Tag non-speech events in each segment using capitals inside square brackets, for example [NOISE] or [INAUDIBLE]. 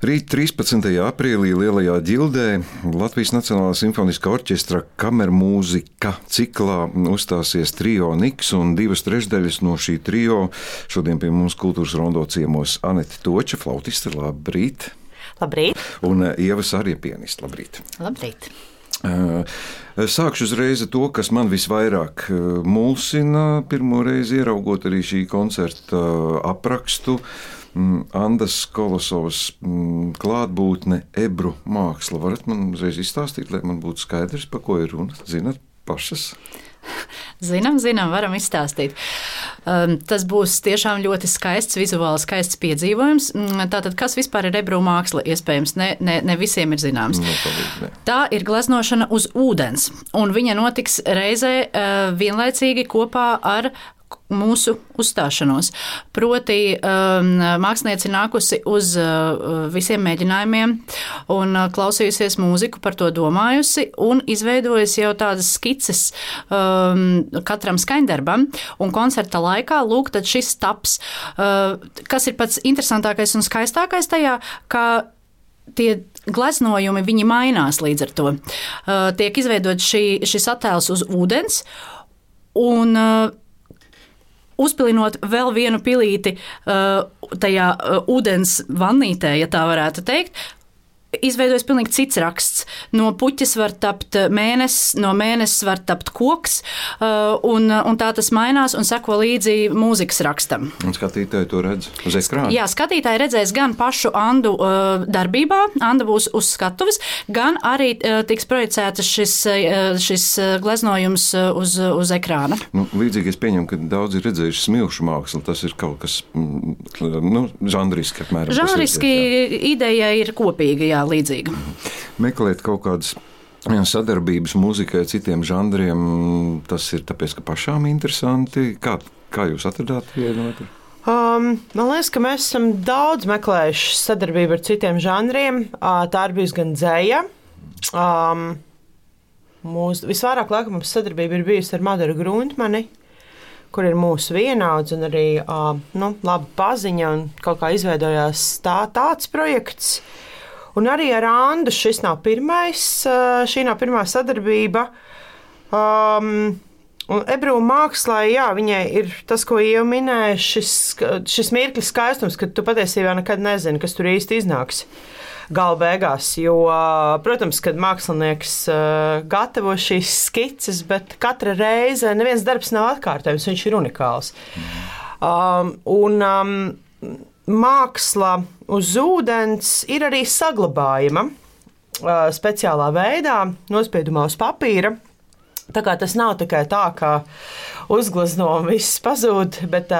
Rīt 13. aprīlī Lielajā ģildē Latvijas Nacionālā simfoniskā orķestra kamermūzika ciklā uzstāsies trio Niks un divas trešdaļas no šī trio. Šodien pie mums kultūras rondo ciemos Anete Toča, flautiste, labrīt! Labrīt! Un eh, Ievas arī pianiste, labrīt! Labrīt! Eh, sākšu uzreiz ar to, kas man visvairāk eh, mulsina. Pirmo reizi ieraugot arī šī koncerta aprakstu. Mm, Andas Kolosovas mm, klātbūtne, ebru māksla. Varat man uzreiz izstāstīt, lai man būtu skaidrs, par ko ir runa? Zinat, pašas? [LAUGHS] Zinām, zinām, varam izstāstīt. Um, tas būs tiešām ļoti skaists, vizuāli skaists piedzīvojums. Mm, tātad, kas vispār ir ebru māksla, iespējams, ne, ne, ne visiem ir zināms. No, palīdz, ne. Tā ir gleznošana uz ūdens, un viņa notiks reizē uh, vienlaicīgi kopā ar mūsu uzstāšanos. Proti, um, mākslinieci nākusi uz uh, visiem mēģinājumiem un uh, klausījusies mūziku, par to domājusi un izveidojusi jau tādas skices um, katram skaņdarbam. Un koncerta laikā, lūk, šis taps, uh, kas ir pats interesantākais un skaistākais tajā, ka tie gleznojumi viņi mainās līdz ar to. Uh, tiek izveidots šī, šis attēls uz ūdens. Un uh, uzpilinot vēl vienu pilīti uh, tajā uh, ūdens vannītē, ja tā varētu teikt, izveidojas pilnīgi cits raksts. No puķis var tapt mēnesis, no mēnesis var tapt koks, uh, un, un tā tas mainās un seko līdzi mūzikas rakstam. Un skatītāji to redz uz ekrāna. Jā, skatītāji redzēs gan pašu Andu uh, darbībā, Anda būs uz skatuves, gan arī uh, tiks projicēts šis, šis gleznojums uz, uz ekrāna. Nu, līdzīgi es pieņemu, ka daudzi ir redzējuši smilšu mākslu. Tas ir kaut kas mm, nu, žanriski, apmēram. Žanriski ideja ir kopīga. Jā, līdzīga. Meklēt kaut kādas sadarbības mūzikai, citiem žanriem, tas ir tāpēc, ka pašām interesanti. Kā, kā jūs atradāt vienu otru? Um, man liekas, ka mēs esam daudz meklējuši sadarbību ar citiem žanriem. Uh, tā ir bijusi gan dzēja. Um, mūs, visvairāk laikam mums sadarbība ir bijusi ar Madaru Gruntmani, kur ir mūsu vienauds un arī uh, nu, laba paziņa. Kaut kā izveidojās tā, tāds projekts. Uh, Un arī ar Andu šis nav pirmais, šī nav pirmā sadarbība. Um, Un ebreju mākslā, jā, viņai ir tas, ko jau minēja, šis, šis mirklis skaistums, ka tu patiesībā nekad nezini, kas tur īsti iznāks gala beigās. Jo, protams, kad mākslinieks gatavo šīs skices, bet katra reize neviens darbs nav atkārtojams, viņš ir unikāls. Um, un, um, māksla uz ūdens ir arī saglabājama speciālā veidā, nospiedumā uz papīra. Tā kā tas nav tikai tā, ka uzglezno un viss pazūd, bet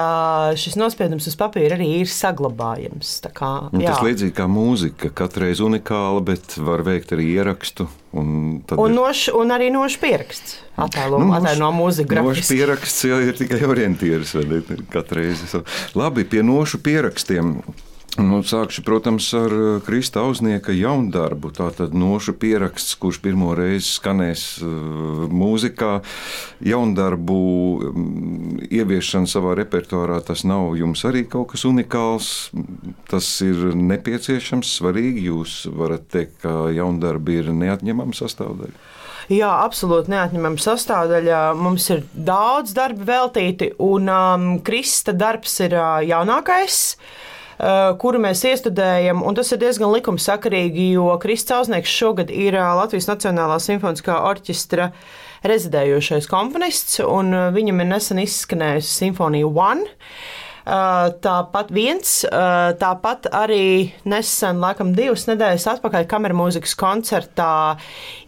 šis nospiedums uz papīra arī ir saglabājams. Kā, jā. tas līdzīgi kā mūzika, katreiz unikāla, bet var veikt arī ierakstu. Un, un, noš, un arī nošu pieraksts. Attēlo, nu, attēlo no mūzikas. Nošu pieraksts jau ir tikai orientieris. Katreiz. Labi, pie nošu pierakstiem. Nu, sākšu, protams, ar eh, Krista Ausnieka jaundarbu. Tātad nošu pieraksts, kurš pirmo reizi skanēs uh, mūzikā. Jaundarbu um, ieviešana savā repertuārā tas nav jums arī kaut kas unikāls. Tas ir nepieciešams, svarīgi. Jūs varat teikt, ka jaundarbi ir neatņemama sastāvdaļa. Jā, absolūti neatņemama sastāvdaļa. Mums ir daudz darba veltīti, un um, Krista darbs ir uh, jaunākais. Uh, Eh, kuru mēs iestudējam. Tas ir diezgan likumsakarīgi, jo Kristis Ausnieks šogad ir eh, Latvijas Nacionālā simfoniskā orķestra rezidējošais komponists, un eh, viņam ir nesen izskanējusi Simfonija One. Tāpat viens, tāpat arī nesen, laikam, divas nedēļas atpakaļ kameras mūzikas koncertā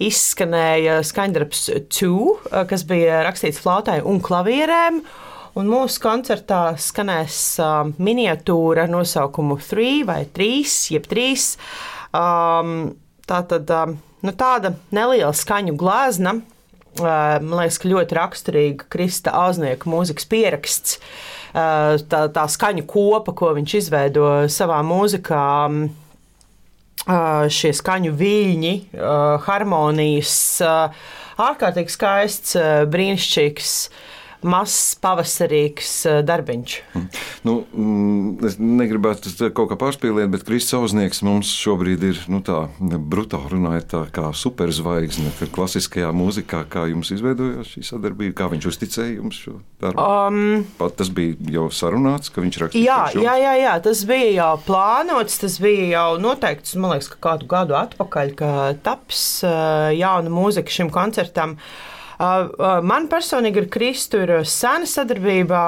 izskanēja skaņdarbs 2, kas bija rakstīts flautai un klavierēm. Un mūsu koncertā skanēs uh, miniatūra ar nosaukumu 3 vai 3, jeb 3. Um, tā tad um, nu, tāda neliela skaņu glāzna. Uh, man liekas, ka ļoti raksturīga Krista Ausnieka mūzikas pieraksts. Uh, tā, tā skaņu kopa, ko viņš izveido savā mūzikā. Um, uh, šie skaņu viļņi, uh, harmonijas, ārkārtīgi skaists, brīnišķīgs. Mazs pavasarīgs eh, darbiņš. Nu, mm, es negribētu kaut kā pārspīlēt, bet Kristus Auznieks mums šobrīd ir nu, tā brutāli runājot, tā kā superzvaigzne klasiskajā mūzikā. Kā jums izveidojās šī sadarbība? Kā viņš uzticēja jums šo darbu? Um, Pat tas bija jau sarunāts, ka viņš rakstīja. Jā, jā, jā, jā, tas bija jau plānots, tas bija jau noteikts, man liekas, ka kādu gadu atpakaļ, ka taps uh, jauna mūzika šim koncertam. Uh, Man personīgi ar Kristu ir sena sadarbība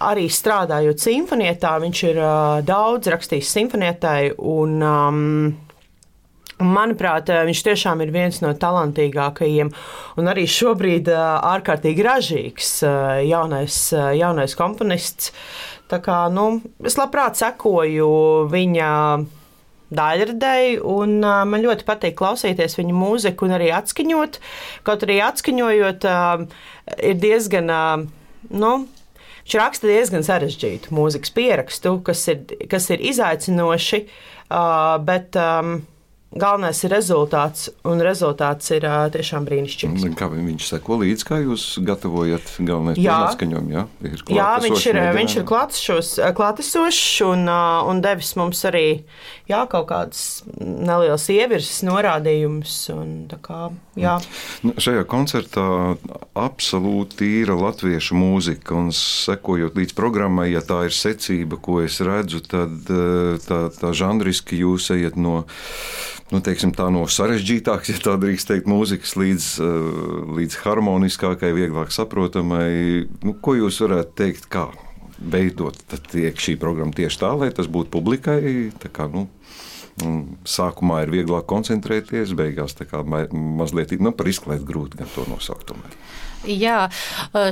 arī strādājot simfonietā. Viņš ir daudz rakstījis simfonietai. Un, um, Manuprāt, viņš tiešām ir viens no talantīgākajiem un arī šobrīd ārkārtīgi ražīgs jaunais, jaunais komponists. Tā kā, nu, es labprāt sekoju viņa daļradēji, un uh, man ļoti patīk klausīties viņa mūziku un arī atskaņot. Kaut arī atskaņojot, uh, ir diezgan. Uh, nu, Viņš raksta diezgan sarežģītu mūzikas pierakstu, kas ir, kas ir izaicinoši, uh, bet um, galvenais ir rezultāts, un rezultāts ir uh, tiešām brīnišķīgs. Kā viņš seko līdzi, kā jūs gatavojat galvenais atskaņojumu? Jā, jā viņš ir, viņš ir klātesošs un, uh, un devis mums arī jā, kaut kādas nelielas ievirzes norādījumus. Jā. nu, šajā koncertā absolūti ir latviešu mūzika, un sekojot līdz programmai, ja tā ir secība, ko es redzu, tad tā, tā žanriski jūs ejat no nu, teiksim, no sarežģītākas, ja tā drīkst teikt, mūzikas līdz, eh, līdz harmoniskākai, vieglāk saprotamai. Nu, ko jūs varētu teikt, kā veidot tiek šī programma tieši tā, lai tas būtu publikai? Kā, nu, Sākumā ir vieglāk koncentrēties, beigās tā kā mazliet nu, par izklaidu grūti gan to nosaukt. Tomēr. Jā,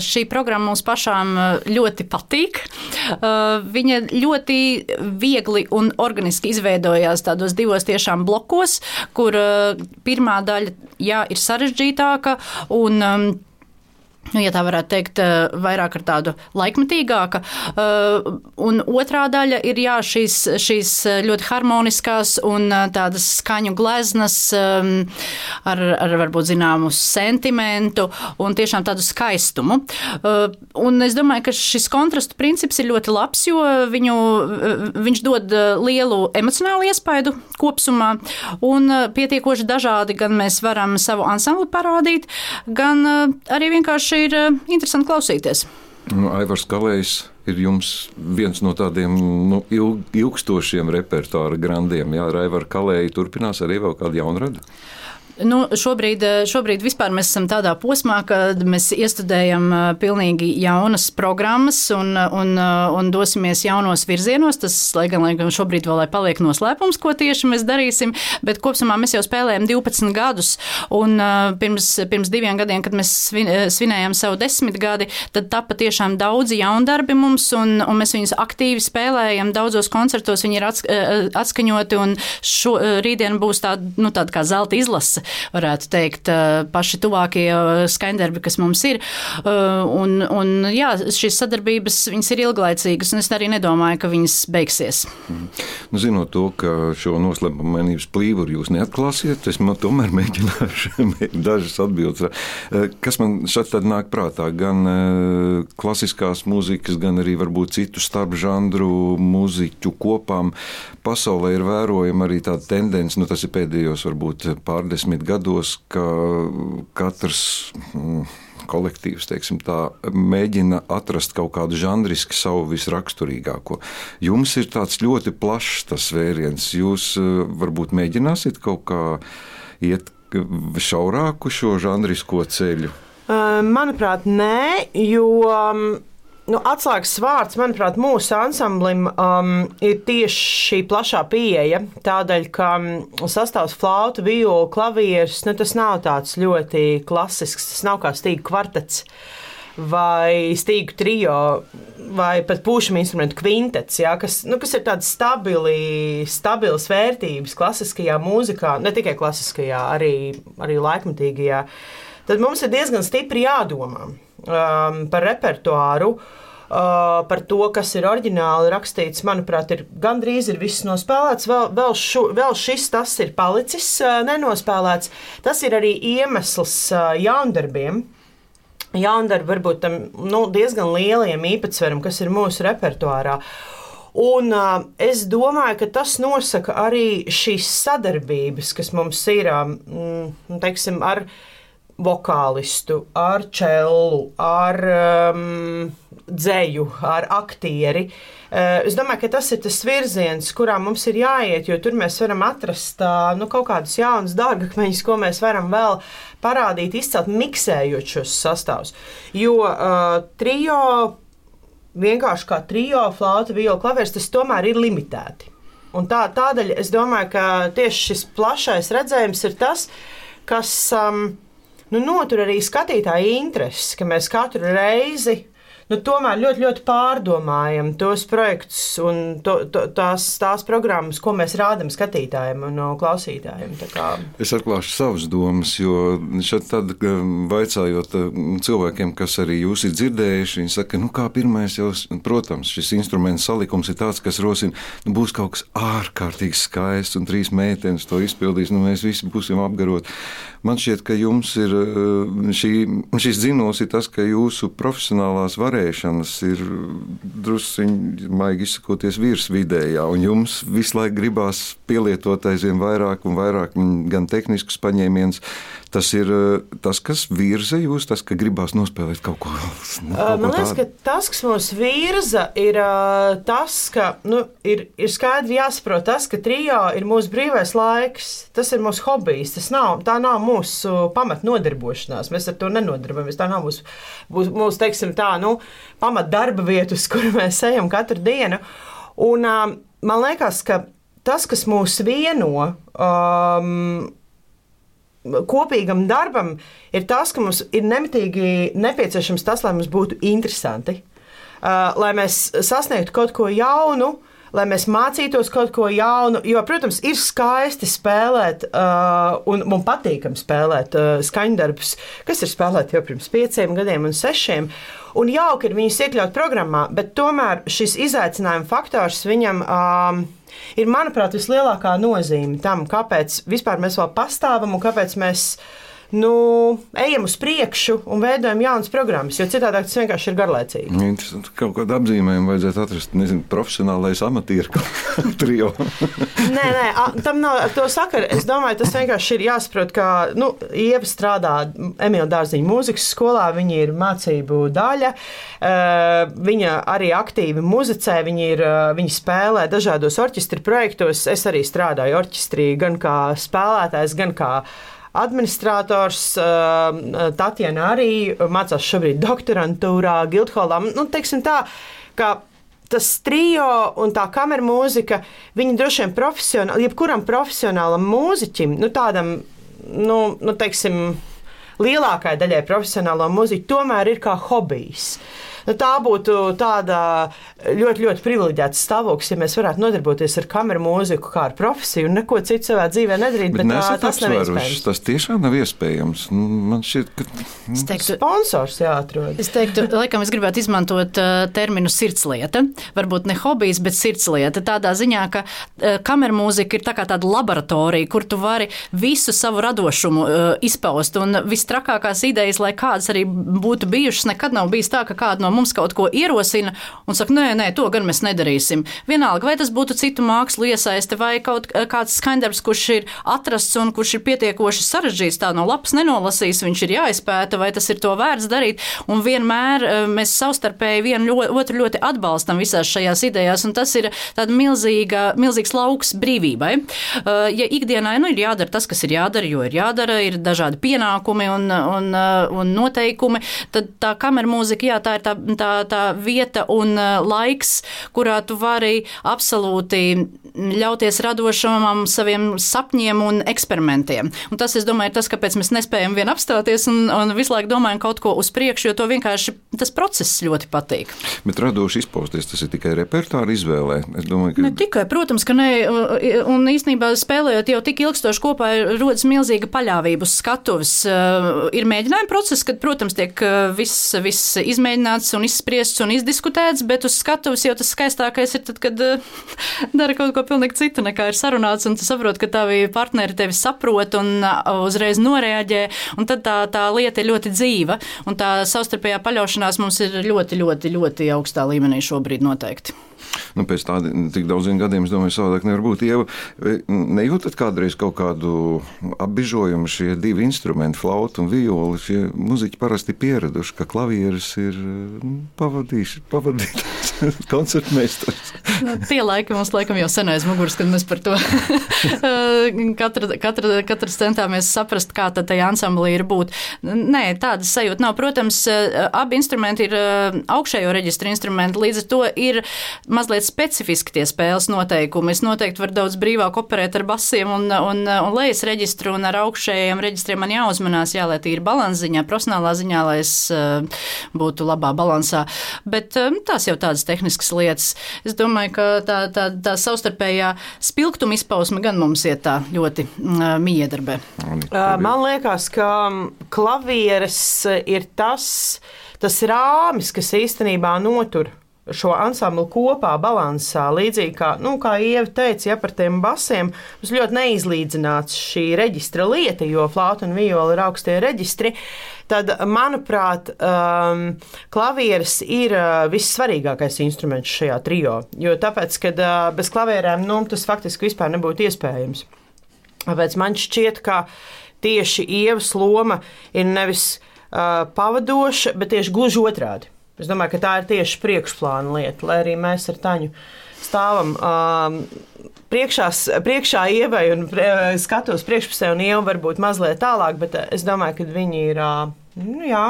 šī programma mums pašām ļoti patīk. Viņa ļoti viegli un organiski izveidojās tādos divos tiešām blokos, kur pirmā daļa jā, ir sarežģītāka un nu, ja tā varētu teikt, eh, vairāk ar tādu laikmetīgāku. Eh, un otrā daļa ir jā, šīs, šīs ļoti harmoniskās un eh, tādas skaņu gleznas ar, ar varbūt zināmu sentimentu un tiešām tādu skaistumu. Un es domāju, ka šis kontrastu princips ir ļoti labs, jo viņu, viņš dod lielu emocionālu iespaidu kopsumā un pietiekoši dažādi gan mēs varam savu ansambli parādīt, gan arī vienkārši ir uh, interesanti klausīties. Nu, Aivars Kalējs ir viens no tādiem nu, ilg, ilgstošiem repertuāra grandiem. Jā, Aivars Kalējs turpinās arī vēl kādu jaunradu. Nu, šobrīd, eh, šobrīd mēs esam tādā posmā, kad mēs iestudējam eh, pilnīgi jaunas programmas un, un, eh, un dosimies jaunos virzienos. Tas, lai gan, lai gan šobrīd vēl paliek noslēpums, ko tieši mēs darīsim, bet kopumā mēs jau spēlējam 12 gadus. Un pirms, pirms diviem gadiem, kad mēs svinējām savu desmitgadi, tad tapa tiešām daudzi jaundarbi mums, un, un mēs viņus aktīvi spēlējam. Daudzos koncertos viņi ir atskaņoti, un šo, rītdien būs tāda, nu, tāda kā zelta izlase varētu teikt, paši tuvākie skaņdarbi, kas mums ir. Un, un jā, šīs sadarbības ir ilglaicīgas, un es arī nedomāju, ka viņas beigsies. Mm. Nu, zinot to, ka šo noslēpumainības plīvuru jūs neatklāsiet, es man tomēr [LAUGHS] mēģināšu dažas atbildes. Kas man šeit tad nāk prātā? Gan klasiskās mūzikas, gan arī varbūt citu starpžanru mūziķu kopām pasaulē ir vērojama arī tāda tendence, nu tas ir pēdējos varbūt pārdesmit gados, ka katrs mm, kolektīvs tā, mēģina atrast kaut kādu žanriski savu visraksturīgāko. Jums ir tāds ļoti plašs tas vēriens. Jūs eh, varbūt mēģināsiet kaut kā iet šaurāku šo žanrisko ceļu. Manuprāt, nē, jo mm, nu, atslēgas vārds, manuprāt, mūsu ansamblim um, ir tieši šī plašā pieeja. Tādēļ, ka um, sastāvs flauta, viola, klavieris, nu, tas nav tāds ļoti klasisks, tas nav kā stīgu kvartets. Vai stīgu trijo, vai pat pušam instrumentu kvintets, ja, kas, nu, kas ir tādas stabilas vērtības klasiskajā mūzikā, ne tikai klasiskajā, arī, arī laikmatīgajā. Tad mums ir diezgan stipri jādomā um, par repertuāru. Uh, par to, kas ir oriģināli rakstīts, manuprāt, ir gandrīz ir viss nospēlēts. Vēl, vēl, šu, vēl šis tas ir palicis uh, nenospēlēts. Tas ir arī iemesls uh, jaundarbiem. jaundarbu varbūt tam nu, diezgan lieliem īpatsveram, kas ir mūsu repertuārā. Un, uh, es domāju, ka tas nosaka arī šīs sadarbības, kas mums ir mm, teiksim, ar vokālistu, ar čelu, ar um, dzēju, ar aktieri. Uh, es domāju, ka tas ir tas virziens, kurā mums ir jāiet, jo tur mēs varam atrast uh, nu, kaut kādus jaunus dārgakmeņus, ko mēs varam vēl parādīt, izcelt, miksējot šos sastāvus. Jo uh, trijo vienkārši kā trijo, flauta, viola, klavieris, tas tomēr ir limitēti. Un tā, tādēļ es domāju, ka tieši šis plašais redzējums ir tas, kas um, nu, notur arī skatītāju interesi, ka mēs katru reizi nu, tomēr ļoti, ļoti pārdomājam tos projektus un to, to, tās, tās programmas, ko mēs rādām skatītājiem un klausītājiem. Es atklāšu savas domas, jo šeit tad, vaicājot cilvēkiem, kas arī jūs ir dzirdējuši, viņi saka, nu kā pirmais jau, protams, šis instruments salikums ir tāds, kas rosina, nu būs kaut kas ārkārtīgi skaists un trīs meitenes to izpildīs, nu mēs visi būsim apgaroti. Man šķiet, ka jums ir šī, šis zinos ir tas, ka jūsu profesionālās varēšanas varēšanas ir druskuļi, maigi izsakoties, virsvidējā, un jums visu laiku gribās pielietot aizvien vairāk un vairāk gan tehniskus paņēmienus. Tas ir tas, kas virza jūs, tas, ka gribās nospēlēt kaut ko tādu. Man liekas, ka tas, kas mūs virza, ir tas, ka nu, ir, ir skaidri jāsaprot, tas, ka trijo ir mūsu brīvais laiks, tas ir mūsu hobijs, tas nav, tā nav mūsu pamatnodarbošanās. Mēs ar to nenodarbojamies. Tā nav mūsu, mūsu, mūsu teiksim, tā, nu, pamat darba vietu, uz kuru mēs ejam katru dienu. Un, um, man liekas, ka tas, kas mūs vieno, um, kopīgam darbam, ir tas, ka mums ir nemitīgi nepieciešams tas, lai mums būtu interesanti, uh, lai mēs sasniegtu kaut ko jaunu, lai mēs mācītos kaut ko jaunu. Jo, protams, ir skaisti spēlēt, uh, un man patīkami spēlēt uh, skaņdarbus, kas ir spēlēti jau pirms pieciem gadiem un sešiem. Un jauki ir viņus iekļaut programmā, bet tomēr šis izaicinājuma faktors viņam. Um, Ir, manuprāt, vislielākā nozīme tam, kāpēc mēs vēl pastāvam un kāpēc mēs uh, nu, ejam uz priekšu un veidojam jaunas programmas, jo citādi tas vienkārši ir garlaicīgi. Interesanti. Kaut kādu apzīmējumu vajadzētu atrast, nezinu, profesionālais amatieru [LAUGHS] trio. nē, nē, tam nav ar to sakara. Es domāju, tas vienkārši ir jāsaprot, ka nu, Ieva strādā Emīļa Dārziņa mūzikas skolā, viņa ir mācību daļa. Viņa arī aktīvi muzicē, viņa, ir, viņa spēlē dažādos orķestra projektos. Es arī strādāju orķestrī gan kā spēlētājs, gan kā administrators, uh, Tatjana arī mācās šobrīd doktorantūrā, Guildhallā. Nu, teiksim tā, ka tas trijo un tā kameras mūzika, viņi droši vien profesionāli, jebkuram profesionālam mūziķim, nu tādam, nu, nu teiksim, lielākajai daļai profesionālo mūziķu, tomēr ir kā hobijs. Nu, tā būtu tāda ļoti, ļoti privileģēta stāvoklis, ja mēs varētu nodarboties ar kameru mūziku kā ar profesiju un neko citu savā dzīvē nedarīt. Bet, bet tā, tas nav iespējams. Tas tiešām nav iespējams. Nu, man šķiet, ka nu, teiktu, sponsors jāatrod. Es teiktu, laikam es gribētu izmantot uh, terminu sirdslieta. Varbūt ne hobijs, bet sirdslieta. Tādā ziņā, ka uh, kameru mūzika ir tā kā tāda laboratorija, kur tu vari visu savu radošumu uh, izpaust. Un vistrakākās idejas, lai kādas arī būtu bijušas, nekad nav bijis tā, ka kāda no mums kaut ko ierosina un saka, nē, nē, to gan mēs nedarīsim. Vienalga, vai tas būtu citu mākslu iesaiste vai kaut kāds skaņdarbs, kurš ir atrasts un kurš ir pietiekoši sarežģīts, tā no lapas nenolasīs, viņš ir jāizpēta, vai tas ir to vērts darīt. Un vienmēr eh, mēs savstarpēji vienu ļoti, otru ļoti atbalstam visās šajās idejās, un tas ir tāds milzīgs lauks brīvībai. Eh, ja ikdienā nu, ir jādara tas, kas ir jādara, jo ir jādara, ir dažādi pienākumi un, un, eh, un noteikumi, tad tā kamera mūzika, jā, tā ir tā tā, tā vieta un uh, laiks, kurā tu vari absolūti ļauties radošumam, saviem sapņiem un eksperimentiem. Un tas, es domāju, ir tas, kāpēc mēs nespējam vien apstāties un, un visu laiku domājam kaut ko uz priekšu, jo to vienkārši tas process ļoti patīk. Bet radoši izpausties, tas ir tikai repertuāra izvēlē. Domāju, ka... Ne tikai, protams, ka nē, un īstenībā spēlējot jau tik ilgstoši kopā, rodas milzīga paļāvība uz skatuves. Uh, ir mēģinājuma process, kad, protams, tiek uh, viss, viss izmēģināts un izspriests un izdiskutēts, bet uz skatuves jau tas skaistākais ir tad, kad uh, [LAUGHS] dara kaut ko pilnīgi citu nekā ir sarunāts, un tu saproti, ka tavi partneri tevi saprot un uzreiz noreaģē, un tad tā, tā lieta ir ļoti dzīva, un tā savstarpējā paļaušanās mums ir ļoti, ļoti, ļoti augstā līmenī šobrīd noteikti. Nu, pēc tādiem tik daudziem gadiem, es domāju, savādāk nevar būt. Ieva, nejūtat kādreiz kaut kādu apbižojumu šie divi instrumenti, flauta un viola? Šie muzeķi parasti pieraduši, ka klavieres ir nu, pavadījuši, pavadītājs, [LAUGHS] koncertmeistars. Nu, tie laiki mums laikam jau senais muguras, kad mēs par to [LAUGHS] katra, katra, katrs centāmies saprast, kā tad tajā ansamblī ir būt. Nē, tādas sajūta nav. Protams, abi instrumenti ir augšējo reģistru instrumenti, līdz ar to ir mazliet specifiski tie spēles noteikumi. Es noteikti varu daudz brīvāk operēt ar basiem un, un, un lejas reģistru, un ar augšējiem reģistriem man jāuzmanās, jā, lai tīri balans ziņā, profesionālā ziņā, lai es uh, būtu labā balansā. Bet um, tās jau tādas tehniskas lietas. Es domāju, ka tā, tā, tā savstarpējā spilgtuma izpausme gan mums iet tā ļoti uh, miedarbē. Man liekas, ka klavieres ir tas, tas rāmis, kas īstenībā notur šo ansamblu kopā, balansā. Līdzīgi kā, nu, kā Ieva teica, ja par tiem basiem mums ļoti neizlīdzināts šī reģistra lieta, jo flauta un viola ir augstie reģistri. Tad, manuprāt, um, klavieres ir uh, vissvarīgākais instruments šajā trijā. Jo tāpēc, ka uh, bez klavierēm nu, tas faktiski vispār nebūtu iespējams. Tāpēc man šķiet, ka tieši ievas loma ir nevis uh, pavadoša, bet tieši gluži otrādi. Es domāju, ka tā ir tieši priekšplāna lieta, lai arī mēs ar Taņu stāvam um, priekšā, priekšā ievai un prie, skatos priekšpusē, un ieva varbūt mazliet tālāk, bet es domāju, ka viņi ir. Uh, nu, jā,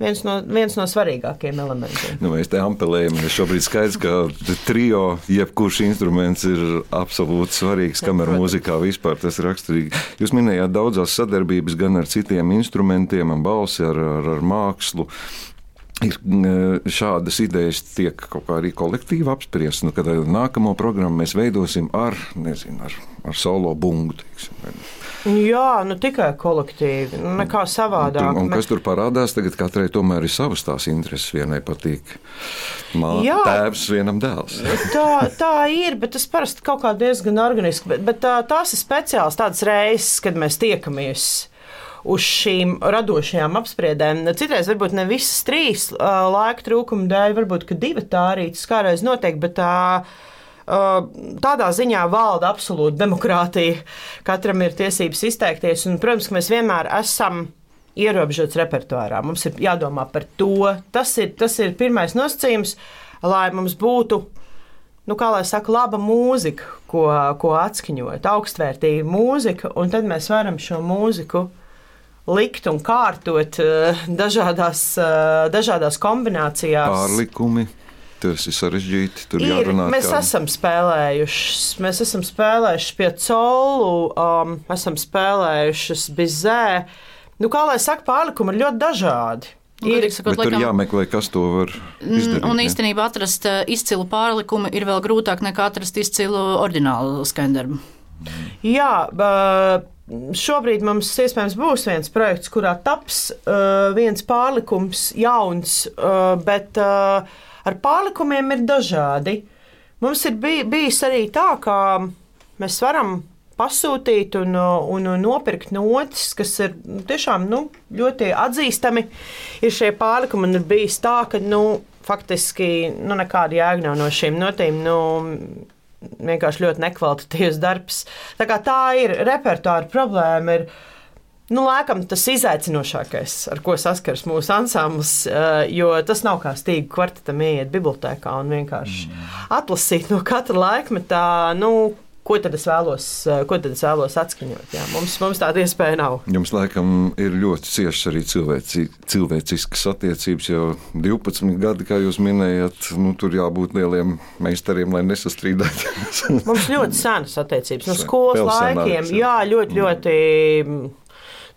viens no, viens no svarīgākajiem elementiem. Nu, mēs te ampelējam, un šobrīd skaidrs, ka trio, jebkurš instruments ir absolūti svarīgs, kamēr mūzikā vispār tas ir raksturīgi. Jūs minējāt daudzās sadarbības gan ar citiem instrumentiem, ar balsi, ar, ar, ar mākslu ir šādas idejas tiek kaut kā arī kolektīvi apspriestas. Nu, kad nākamo programmu mēs veidosim ar, nezinu, ar, ar solo bungu. Teiksim. Jā, nu tikai kolektīvi, nu, nekā savādāk. Un, un kas tur parādās, tagad katrai tomēr ir savas tās intereses. Vienai patīk māte, tēvs, vienam dēls. tā, tā ir, bet tas parasti kaut kā diezgan organiski. Bet, bet tā, tās ir speciāls tādas reizes, kad mēs tiekamies uz šīm radošajām apspriedēm. Citreiz varbūt ne visas trīs laika trūkuma dēļ, varbūt divi tā arī tas kādreiz notiek, bet tā. Tādā ziņā valda absolūta demokrātija. Katram ir tiesības izteikties, un, protams, mēs vienmēr esam ierobežots repertuārā. Mums ir jādomā par to. Tas ir, tas ir pirmais nosacījums, lai mums būtu nu, kā lai saka, laba mūzika, ko, ko atskaņot, augstvērtīga mūzika, un tad mēs varam šo mūziku likt un kārtot eh, dažādās, eh, dažādās kombinācijās. Pārlikumi. Tas ir sarežģīti. Tur ir, jārunā. Mēs kā... esam spēlējuši, mēs esam spēlējuši pie colu, um, esam spēlējuši bizē. Nu, kā lai saka, pārlikumi ir ļoti dažādi. Ir, sakot, laikam, jāmeklē, kas to var izdarīt. Un īstenībā atrast eh, izcilu pārlikumu ir vēl grūtāk nekā atrast izcilu oriģinālu skaņdarbu. Jā, bet Šobrīd mums iespējams būs viens projekts, kurā taps uh, viens pārlikums, jauns, uh, bet uh, ar pārlikumiem ir dažādi. Mums ir bij, bijis arī tā, ka mēs varam pasūtīt un, un, un nopirkt notis, kas ir tiešām nu, ļoti atzīstami. Ir šie pārlikumi, un ir bijis tā, ka nu, faktiski nu, nekāda jēga nav no šīm notīm. Nu, vienkārši ļoti nekvalitatīvs darbs. Tā, tā ir repertuāra problēma. Ir, Nu, lēkam, tas izaicinošākais, ar ko saskars mūsu ansamblis, eh, jo tas nav kā stīgu kvartetam ieiet bibliotekā un vienkārši mm. atlasīt no katra laikmeta, nu, ko tad es vēlos, eh, ko tad es vēlos atskaņot. Jā, mums, mums tāda iespēja nav. Jums, laikam, ir ļoti ciešas arī cilvēci, cilvēciskas attiecības. Jau 12 gadi, kā jūs minējāt, nu, tur jābūt lieliem meistariem, lai nesastrīdētos. mums ļoti senas attiecības no skolas Pelsenāks, laikiem. Jā, ļoti, ļoti. Mm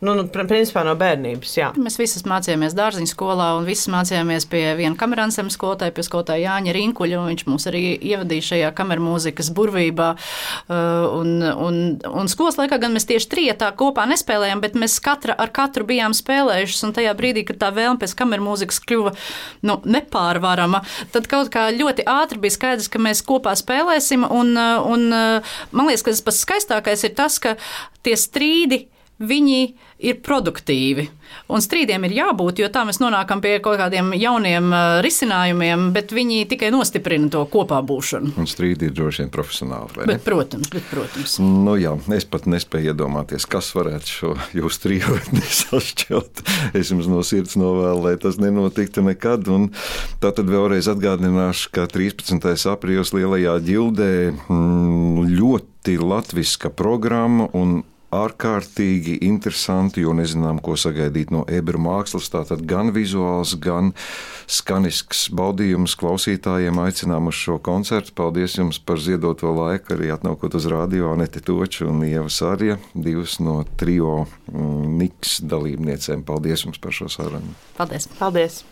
Nu, nu, principā no bērnības, jā. Mēs visas mācījāmies dārziņu skolā, un visas mācījāmies pie viena kamerānsam skolotāja, pie skolotāja Jāņa Rinkuļa, viņš mūs arī ievadīja šajā kameru mūzikas burvībā. Uh, un, un, un skolas laikā gan mēs tieši trietā kopā nespēlējām, bet mēs katra ar katru bijām spēlējušas, un tajā brīdī, kad tā vēlme pēc kameru mūzikas kļuva nu, nepārvarama, tad kaut kā ļoti ātri bija skaidrs, ka mēs kopā spēlēsim, un, un man liekas, ka tas pats skaistākais ir tas, ka tie strīdi viņi ir produktīvi. Un strīdiem ir jābūt, jo tā mēs nonākam pie kaut kādiem jauniem uh, risinājumiem, bet viņi tikai nostiprina to kopā būšanu. Un strīdi ir droši vien profesionāli. Bet, protams, bet, protams. Nu, jā, es pat nespēju iedomāties, kas varētu šo jūsu trijotni sašķelt. [LAUGHS] Es jums no sirds novēlu, lai tas nenotiktu nekad. Un tā tad vēlreiz atgādināšu, ka 13. aprīlis lielajā ģildē mm, ļoti latviska programma un ārkārtīgi interesanti, jo nezinām, ko sagaidīt no ebru mākslas. Tātad gan vizuāls, gan skanisks baudījums klausītājiem aicinām uz šo koncertu. Paldies jums par ziedoto laiku, arī atnākot uz radio Anete Toču un Ieva Sārija, divas no trio mm, Niks dalībniecēm. Paldies jums par šo sarunu. Paldies! Paldies.